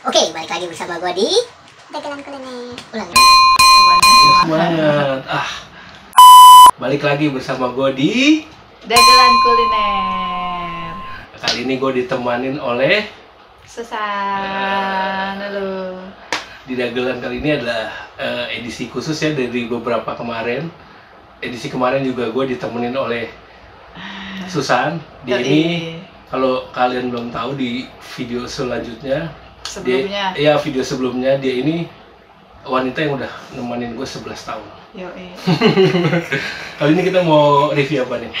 Oke, balik lagi bersama gue di dagelan kuliner ulang. Semangat. Ah. Balik lagi bersama gue di Dagelan kuliner. kali ini gue ditemanin oleh Susan, halo. di dagelan kali ini adalah eh, edisi khusus ya dari beberapa kemarin. Edisi kemarin juga gue ditemenin oleh Susan. Di ini kalau kalian belum tahu di video selanjutnya sebelumnya. dia, ya video sebelumnya dia ini wanita yang udah nemenin gue 11 tahun. Yoi. Kali ini kita mau review apa nih?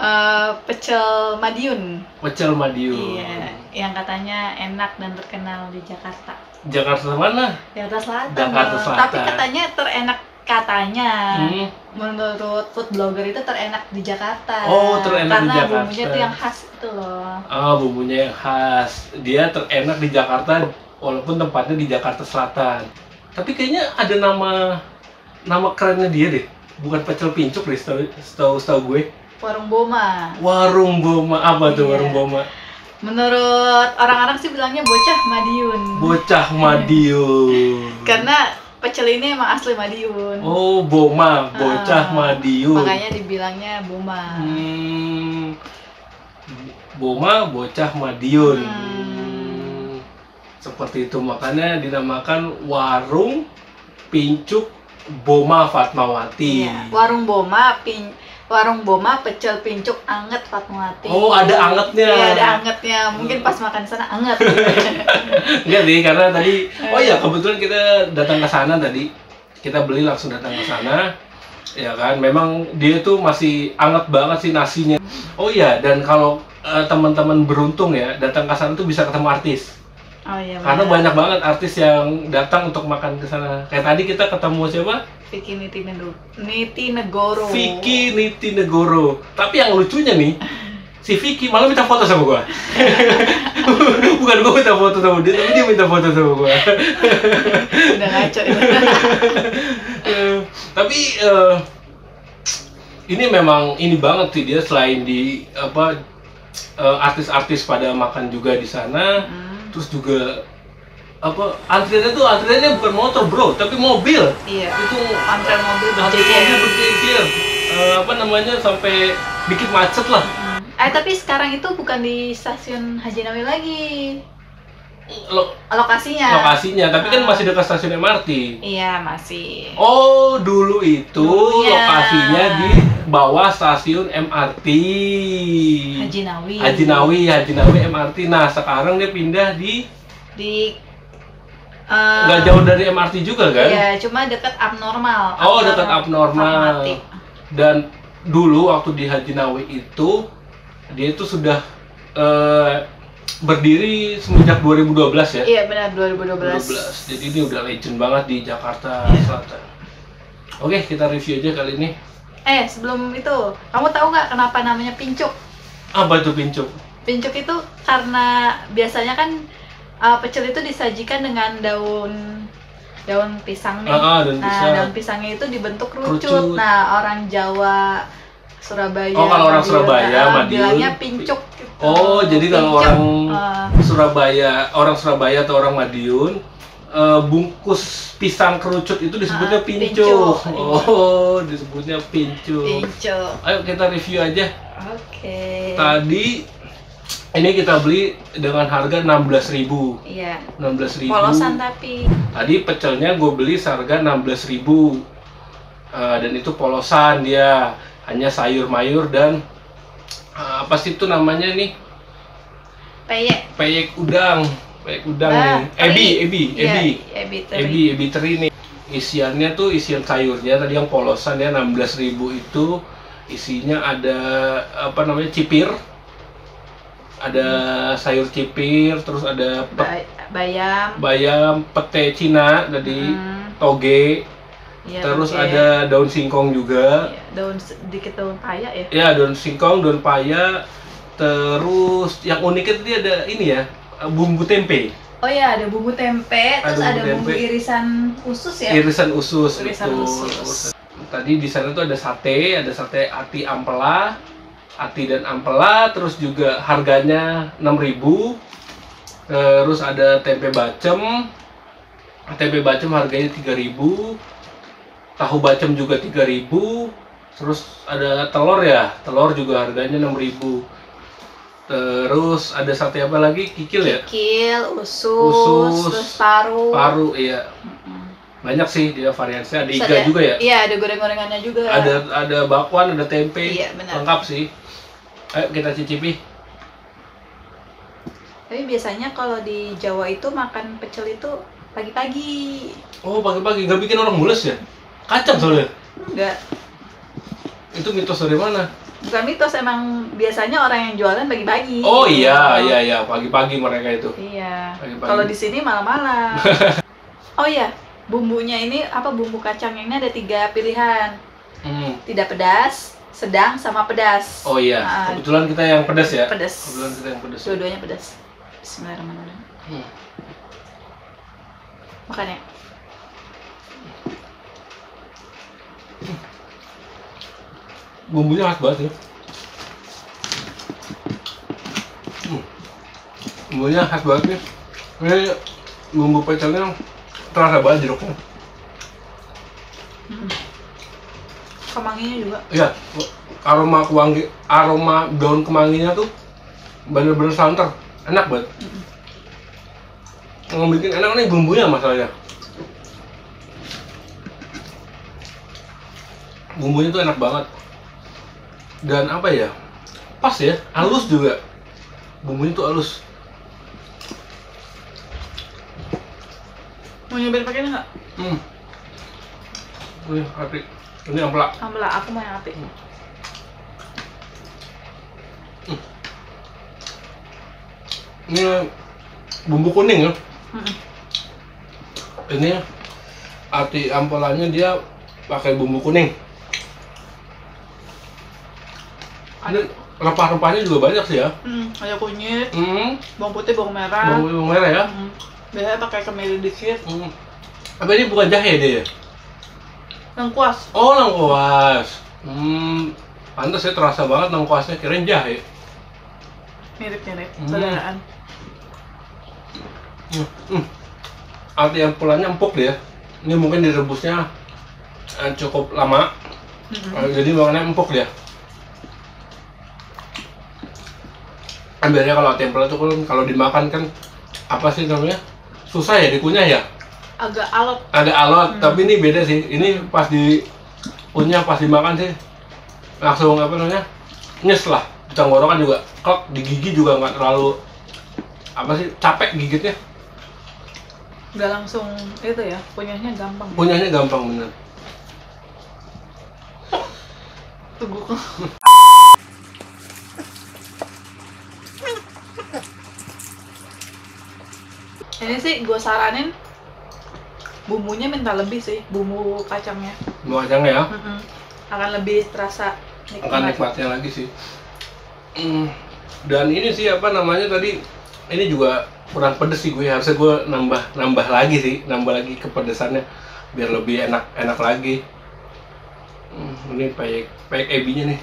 Eh, pecel Madiun. Pecel Madiun. Iya, yang katanya enak dan terkenal di Jakarta. Jakarta mana? Jakarta Selatan. Jakarta. Selatan. Tapi katanya terenak katanya. Hmm. Menurut food blogger itu terenak di Jakarta. Oh, terenak di Karena Jakarta. bumbunya tuh yang khas itu loh. Ah, bumbunya yang khas. Dia terenak di Jakarta walaupun tempatnya di Jakarta Selatan. Tapi kayaknya ada nama nama kerennya dia deh. Bukan pecel pincuk deh, setahu setahu, gue. Warung Boma. Warung Boma apa tuh Iya. warung Boma? Menurut orang-orang sih bilangnya bocah Madiun. Bocah Madiun. Karena pecel ini emang asli Madiun. Oh, Boma, bocah Ah, Madiun. Makanya dibilangnya Boma. Hmm, Boma bocah Madiun. Hmm. Seperti itu makanya dinamakan warung pincuk Boma Fatmawati. Iya, warung Boma, pin, warung Boma pecel pincuk anget Fatmawati. Oh, ada angetnya. Iya, ada angetnya. Mungkin pas makan sana anget. Enggak nih, karena tadi oh ya kebetulan kita datang ke sana tadi. Kita beli langsung datang ke sana. Ya kan, memang dia tuh masih anget banget sih nasinya. Oh iya, dan kalau eh, teman-teman beruntung ya datang ke sana tuh bisa ketemu artis. oh iya. Karena benar. banyak banget artis yang datang untuk makan ke sana. Kayak tadi kita ketemu siapa? Vicky. Niti Negoro. Vicky Niti Negoro. Tapi yang lucunya nih, si Vicky malah minta foto sama gua. Bukan gua minta foto sama dia, tapi dia minta foto sama gua. Udah ngaco. Eh, tapi eh, ini memang ini banget sih dia selain di apa eh, artis-artis pada makan juga di sana, Hmm, terus juga apa antriannya tuh antriannya bukan motor bro, tapi mobil. iya. Itu Antrean mobil berjejer. mobil berjejer. Eh, apa namanya sampai bikin macet lah. Eh tapi sekarang itu bukan di stasiun Haji Nawi lagi Lo- lokasinya. lokasinya, tapi kan Ah. masih dekat stasiun MRT. Iya masih. Oh, dulu itu Dulunya. lokasinya di bawah stasiun MRT. Haji Nawi. Haji Nawi, Haji Nawi MRT. Nah, sekarang dia pindah di Di nggak jauh dari MRT juga kan? Iya, cuma dekat abnormal. Oh, dekat abnormal. Dan dulu waktu di Haji Nawi itu dia itu sudah eh, berdiri semenjak 2012 ya. Iya benar 2012. 2012. Jadi ini udah legend banget di Jakarta Iya. Selatan. Oke, kita review aja kali ini. Eh sebelum itu, kamu tahu nggak kenapa namanya pincuk? Apa itu pincuk? Pincuk itu karena biasanya kan uh, pecel itu disajikan dengan daun daun pisang nih. Ah, ah, daun nah, pisang. daun pisangnya itu dibentuk kerucut. Kerucut. Nah, orang Jawa Surabaya. Oh, kalau orang Madiun, Surabaya, ah, Madiun, bilangnya pincuk. gitu. Oh, jadi kalau Pincuk, orang uh, Surabaya, orang Surabaya atau orang Madiun eh, bungkus pisang kerucut itu disebutnya Ah, pincuk. pincuk. Oh, disebutnya pincuk. pincuk. Ayo kita review aja. Oke. Tadi ini kita beli dengan harga 16.000. Iya. 16.000. Polosan tapi. Tadi pecelnya gue beli seharga 16.000. Eh, dan itu polosan dia, hanya sayur mayur dan eh, apa sih itu namanya nih? Peyek. Peyek udang, peyek udang Ah, nih. Ebi, ebi, Iya, ebi. ebi teri. Ebi, ebi teri nih. Isiannya tuh isian sayurnya tadi yang polosan ya 16.000 itu isinya ada apa namanya cipir. Ada sayur cipir, terus ada pe- Ba- bayam. bayam, pete Cina tadi, Hmm, toge, iya, terus oke. ada daun singkong juga. Iya, daun sedikit daun paya ya. Ya, daun singkong, daun paya, terus yang uniknya tadi ada ini ya, bumbu tempe, Oh iya, ada bumbu tempe, terus Ada ada bumbu bumbu tempe. irisan usus ya. irisan usus. Irisan betul. usus. Tadi di sana tuh ada sate, ada sate ati ampela, ati dan ampela, terus juga harganya 6.000 Terus ada tempe bacem. Tempe bacem harganya 3000 Tahu bacem juga 3000 Terus ada telur ya. Telur juga harganya 6000 Terus ada sate apa lagi? Kikil ya? Kikil, usus, Usus, terus paru. Paru, iya. Banyak sih dia variasinya. Ada Terus iga juga ya? Iya, ada goreng-gorengannya juga. Ada ada bakwan, ada tempe. Iya, benar. Lengkap sih. Ayo kita cicipi. Tapi biasanya kalau di Jawa itu makan pecel itu pagi-pagi. Oh, pagi-pagi nggak bikin orang mules ya? Kacang soalnya. Enggak. Itu mitos dari mana? Bukan mitos, emang biasanya orang yang jualan pagi-pagi. Oh iya, iya, iya. Pagi-pagi mereka itu. Iya. Kalau di sini malam-malam. oh iya, bumbunya ini apa bumbu kacang ini ada tiga pilihan. Hmm. Tidak pedas, sedang, sama pedas. Oh iya. Ah, Kebetulan kita yang pedas ya. pedas. Kebetulan kita yang pedas. Dua-duanya pedas. Bismillahirrahmanirrahim. Hmm. Makan ya. Bumbunya khas banget ya. Hmm. Bumbunya khas banget nih. Ini bumbu pecelnya terasa banget jeruknya. Mm. Kemanginya juga. Iya, aroma kewangi, aroma daun kemanginya tuh bener-bener santer, enak banget. Yang bikin enak nih bumbunya masalahnya. Bumbunya tuh enak banget. Dan apa ya? Pas ya, halus juga. Bumbunya tuh halus. Mau nyobain pakai ini nggak? Hmm. Ini hati. Ini ampela. Ambil aku mau yang api. Ini bumbu kuning ya. Mm-mm. Ini arti ampelannya dia pakai bumbu kuning. Ini rempah-rempahnya juga banyak sih ya. Hmm, ada kunyit, Hmm, bawang putih, bawang merah. bawang bawang merah ya. Hmm. Biasanya pakai kemiri dikit. Hmm. Apa ini bukan jahe dia? ya? Lengkuas. Oh, lengkuas. Hmm, pantas ya terasa banget lengkuasnya kirain jahe. Mirip-mirip. Hmm. Saudaraan. Hmm. hmm. Arti ampelannya empuk dia. Ini mungkin direbusnya eh, cukup lama, Mm-mm. Eh, jadi makanya empuk dia. Biasanya kalau tempel itu kan kalau dimakan kan apa sih namanya susah ya dikunyah ya Agak alot. agak alot Hmm. tapi ini beda sih ini pas di punya pas dimakan sih langsung apa namanya nyes lah di tenggorokan juga kok di gigi juga nggak terlalu apa sih capek gigitnya Nggak langsung itu ya, punyanya gampang. punyanya gampang bener Tunggu. Ini sih gue saranin bumbunya minta lebih sih, bumbu kacangnya. mau kacangnya ya Mm-mm. Akan lebih terasa akan nikmatnya lagi sih Hmm, dan ini sih apa namanya tadi ini juga kurang pedes sih gue harusnya gue nambah nambah lagi sih nambah lagi kepedesannya biar lebih enak enak lagi Hmm, ini payek payek ebinya nih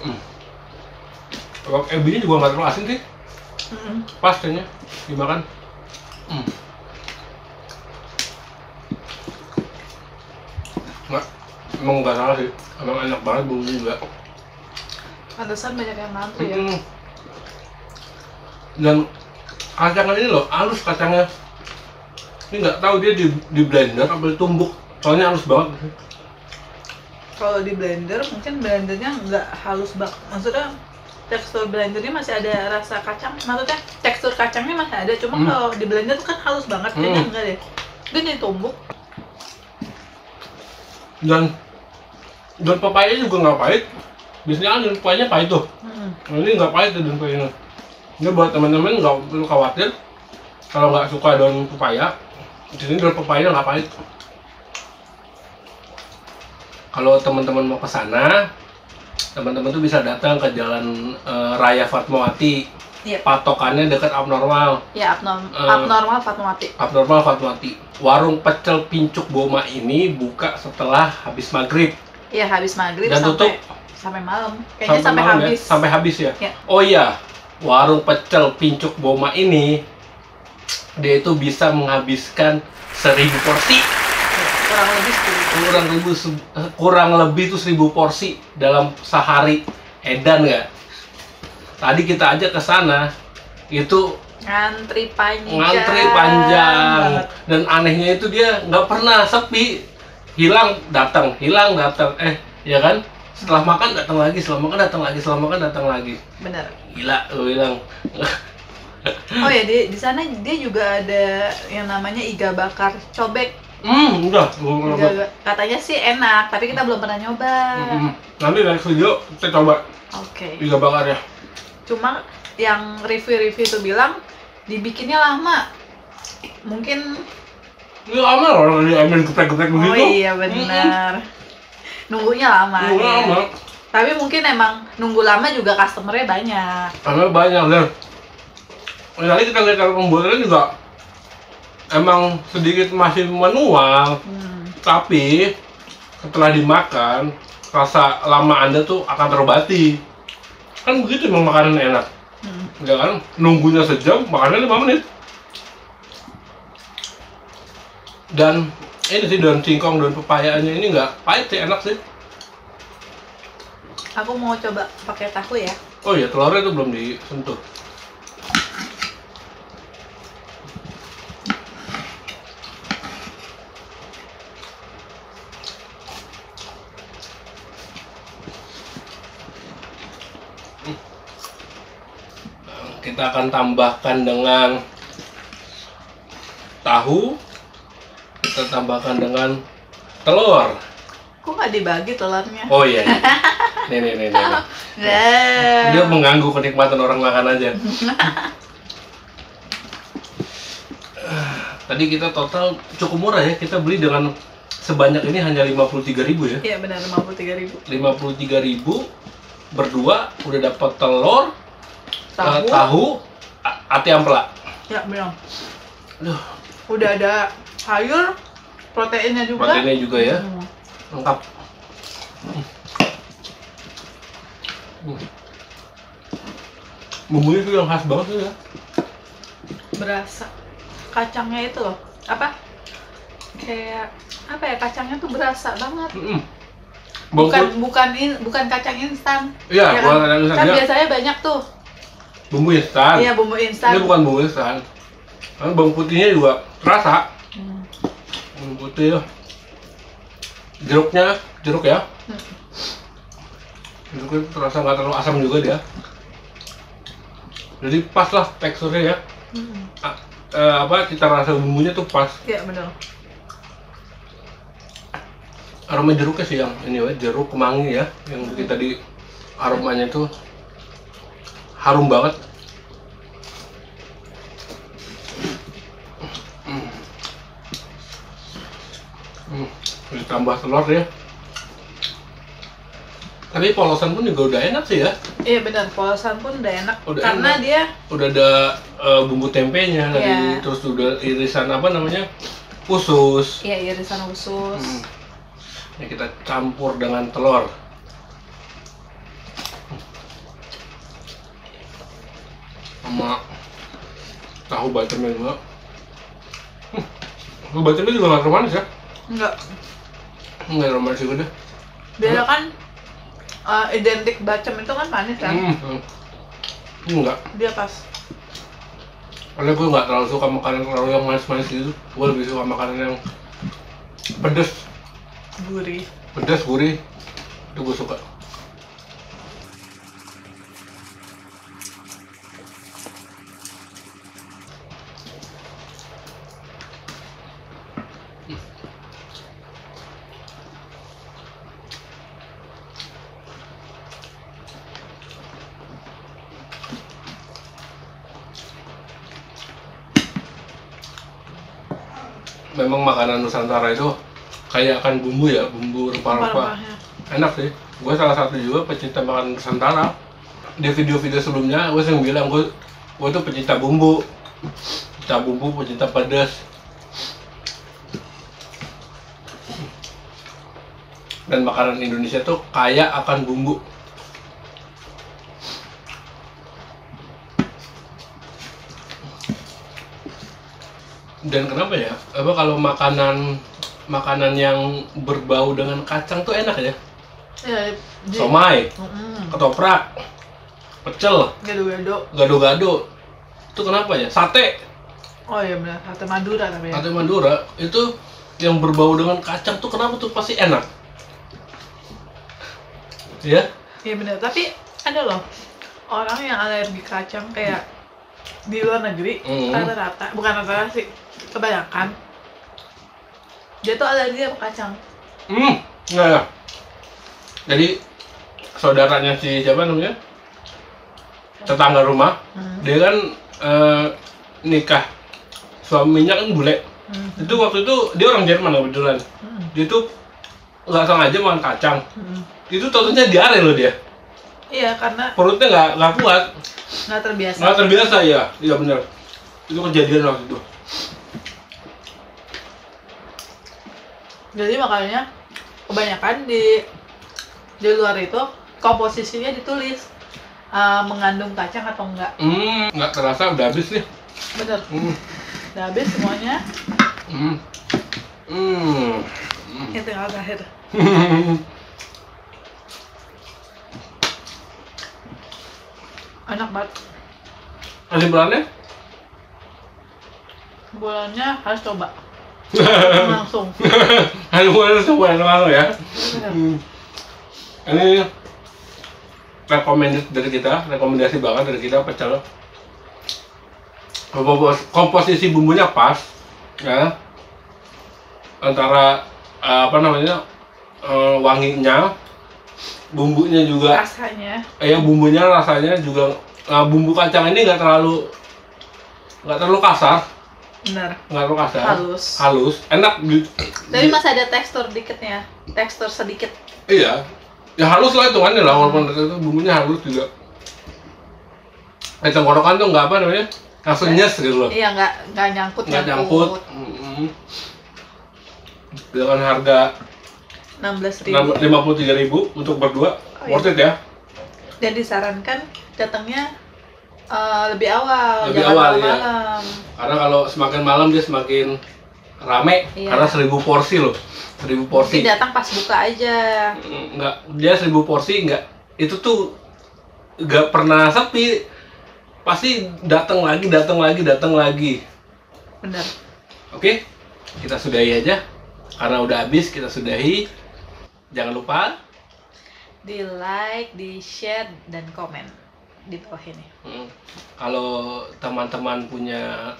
Hmm. Ebinya juga nggak terlalu asin sih Mm-mm. pas kayaknya dimakan Hmm. nggak emang nggak salah sih emang enak banget bumbunya juga Pantesan banyak yang ngantri ya. Mm. dan kacangnya ini loh halus kacangnya ini nggak tahu dia di, di blender apa ditumbuk soalnya halus banget Kalau di blender mungkin blendernya nggak halus banget. Maksudnya tekstur blendernya masih ada rasa kacang. Maksudnya tekstur kacangnya masih ada. Cuma Hmm. kalau di blender tuh kan halus banget. Kayaknya Hmm. enggak deh. Dia ditumbuk. dan dan pepaya juga nggak pahit biasanya kan daun pepayanya pahit tuh Mm-mm. Nah, ini nggak pahit tuh daun pepayanya ini buat teman-teman nggak perlu khawatir kalau nggak suka daun pepaya di sini daun pepayanya nggak pahit kalau teman-teman mau ke sana teman-teman tuh bisa datang ke jalan eh, Raya Fatmawati Iya. patokannya dekat abnormal Ya abnormal, Eh. abnormal Fatmawati. abnormal Fatmawati warung pecel pincuk Boma ini buka setelah habis maghrib Iya habis maghrib dan sampai tutup sampai malam. Kayaknya sampai, malam ya? habis. sampai habis ya Ya. oh iya warung pecel pincuk boma ini dia itu bisa menghabiskan seribu porsi kurang lebih itu kurang lebih se- kurang lebih tuh seribu porsi dalam sehari. Edan nggak? Tadi kita aja ke sana itu ngantri panjang. ngantri panjang. Dan anehnya itu dia nggak pernah sepi. Hilang datang hilang datang. Eh ya kan? Setelah makan datang lagi setelah makan datang lagi setelah makan datang lagi. Bener. Gila lu bilang. Oh ya di di sana dia juga ada yang namanya iga bakar cobek hmm udah. Katanya sih enak tapi kita belum pernah nyoba. Hmm, nanti next video kita coba. Oke. Iga bakar ya. Cuma yang review-review itu bilang dibikinnya lama. Mungkin ini lama loh orang diambil geprek-geprek oh begitu. iya benar. Nunggunya lama Nunggu ya. lama. Tapi mungkin emang nunggu lama juga customernya banyak. Karena banyak dan tadi kita lihat cara pembuatannya juga emang sedikit masih manual hmm. tapi setelah dimakan rasa lama anda tuh akan terobati. Kan begitu emang makanan enak. Hmm. ya kan? Nunggunya sejam makannya lima menit. Dan ini sih daun singkong daun pepayanya ini nggak pahit sih enak sih. Aku mau coba pakai tahu ya. Oh iya telurnya itu belum disentuh kita akan tambahkan dengan tahu. Kita tambahkan dengan telur. Kok nggak dibagi telurnya? Oh iya nih nih nih, nih, nih. nah. Dia mengganggu kenikmatan orang makan aja. Tadi kita total cukup murah ya. Kita beli dengan sebanyak ini hanya 53.000 ya. Iya benar 53.000 ribu. 53.000 berdua udah dapat telur tahu eh, tahu? a- ati ampela ya benar Aduh, udah ada sayur proteinnya juga. Proteinnya juga ya. Hmm. lengkap. Hmm. bumbunya tuh yang khas banget tuh ya. Berasa. Kacangnya itu loh. Apa? Kayak apa ya? Kacangnya tuh berasa banget. Bawang bukan bukan in, bukan kacang instan. Iya, ya bukan kan? kacang instan, kan dia- biasanya banyak tuh bumbu instan. Iya bumbu instan. Ini bukan bumbu instan. Karena bawang putihnya juga terasa. Hmm. bawang putih jeruknya jeruk ya. Hmm. jeruknya terasa nggak terlalu asam juga dia. Jadi pas lah teksturnya ya. Hmm. A- eh, apa cita rasa bumbunya tuh pas. Iya benar aroma jeruknya sih yang ini ya jeruk kemangi ya yang bikin tadi aromanya tuh harum banget Hmm. Hmm, ditambah telur ya tapi polosan pun juga udah enak sih ya iya benar polosan pun udah enak Udah karena enak. dia udah ada eh, bumbu tempenya tadi Iya. terus udah irisan apa namanya usus iya irisan usus Hmm. Ini kita campur dengan telur. Sama tahu bacemnya juga. Hmm. Tahu bacemnya juga nggak terlalu manis ya? enggak Nggak terlalu manis juga deh. biasa kan eh, identik bacem itu kan manis kan Hmm. hmm. Enggak. dia pas Karena gue nggak terlalu suka makanan terlalu yang manis-manis gitu. Gue lebih suka makanan yang pedes, gurih pedes gurih. Itu gue suka. Memang makanan Nusantara itu kayak akan bumbu ya, bumbu rempah-rempah. Rempah-rempahnya. enak sih. Gue salah satu juga pecinta makanan Nusantara. Di video-video sebelumnya gue sering bilang gue gue tuh pecinta bumbu. Pecinta bumbu pecinta pedas. Dan makanan Indonesia tuh kaya akan bumbu dan kenapa ya? Apa kalau makanan makanan yang berbau dengan kacang tuh enak ya? Ya, di- somai Mm-mm. ketoprak pecel Gado-gado. gado-gado. Itu kenapa ya? Sate. Oh iya benar, sate Madura tapi ya. sate Madura itu yang berbau dengan kacang tuh kenapa tuh pasti enak? Ya? Iya benar, tapi ada loh orang yang alergi kacang kayak di luar negeri rata-rata, bukan rata-rata sih, kebanyakan dia tuh alergi sama kacang. hmm nah jadi saudaranya si siapa namanya tetangga rumah Hmm. dia kan eh, nikah suaminya kan bule Hmm. itu waktu itu dia orang Jerman kebetulan Hmm. dia tuh nggak sengaja makan kacang Hmm. itu tentunya diare loh dia Iya karena perutnya nggak nggak kuat nggak terbiasa. nggak terbiasa ya iya benar itu kejadian waktu itu Jadi makanya kebanyakan di di luar itu komposisinya ditulis uh, mengandung kacang atau enggak. hmm nggak terasa udah habis nih Bener. hmm Udah habis semuanya. hmm hmm Ini tinggal terakhir. Enak banget. masih bulannya Bulannya harus coba langsung. Mulai coba langsung ya. Bener. Hmm. Ini rekomendasi dari kita, rekomendasi banget dari kita pecel. Kompos- Komposisi bumbunya pas, ya. Antara eh, apa namanya eh, wanginya, bumbunya juga, Rasanya eh, ya bumbunya rasanya juga eh, bumbu kacang ini nggak terlalu nggak terlalu kasar, nggak terlalu kasar, halus. halus, enak. di- Tapi masih ada tekstur dikitnya, tekstur sedikit. Iya, ya halus lah hitungannya lah walaupun itu bumbunya halus juga. Eh tenggorokan tuh nggak apa namanya, langsung nyes gitu loh, Iya nggak nggak nyangkut nggak nyangkut. Mm-mm. Dengan harga Enam belas ribu. lima puluh tiga ribu untuk berdua, Oh, iya. worth it ya. Dan disarankan datangnya eh, lebih awal, Lebih jangan awal, iya. malam. Karena kalau semakin malam dia semakin rame, Iya. karena seribu porsi loh, seribu porsi. Mungkin datang pas buka aja. Nggak, dia seribu porsi nggak, itu tuh nggak pernah sepi. Pasti datang lagi, datang lagi, datang lagi. Bener. Oke, kita sudahi aja. Karena udah habis, kita sudahi. Jangan lupa Di like, di share dan komen di bawah ini. mm, kalau teman-teman punya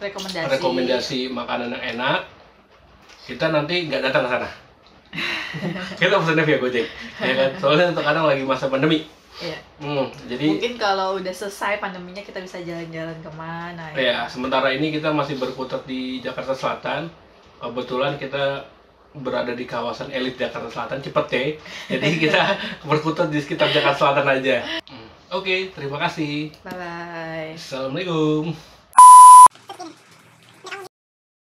Rekomendasi. rekomendasi makanan yang enak, kita nanti nggak datang ke sana. kita pesannya via Gojek, ya kan? Soalnya terkadang lagi masa pandemi. Iya. Hmm, jadi Mungkin kalau udah selesai pandeminya kita bisa jalan-jalan ke mana ya sementara ini kita masih berkutat di Jakarta Selatan. Kebetulan kita berada di kawasan elit Jakarta Selatan, Cipete. Jadi kita berkutat di sekitar Jakarta Selatan aja. Oke, terima kasih. Bye bye. Assalamualaikum.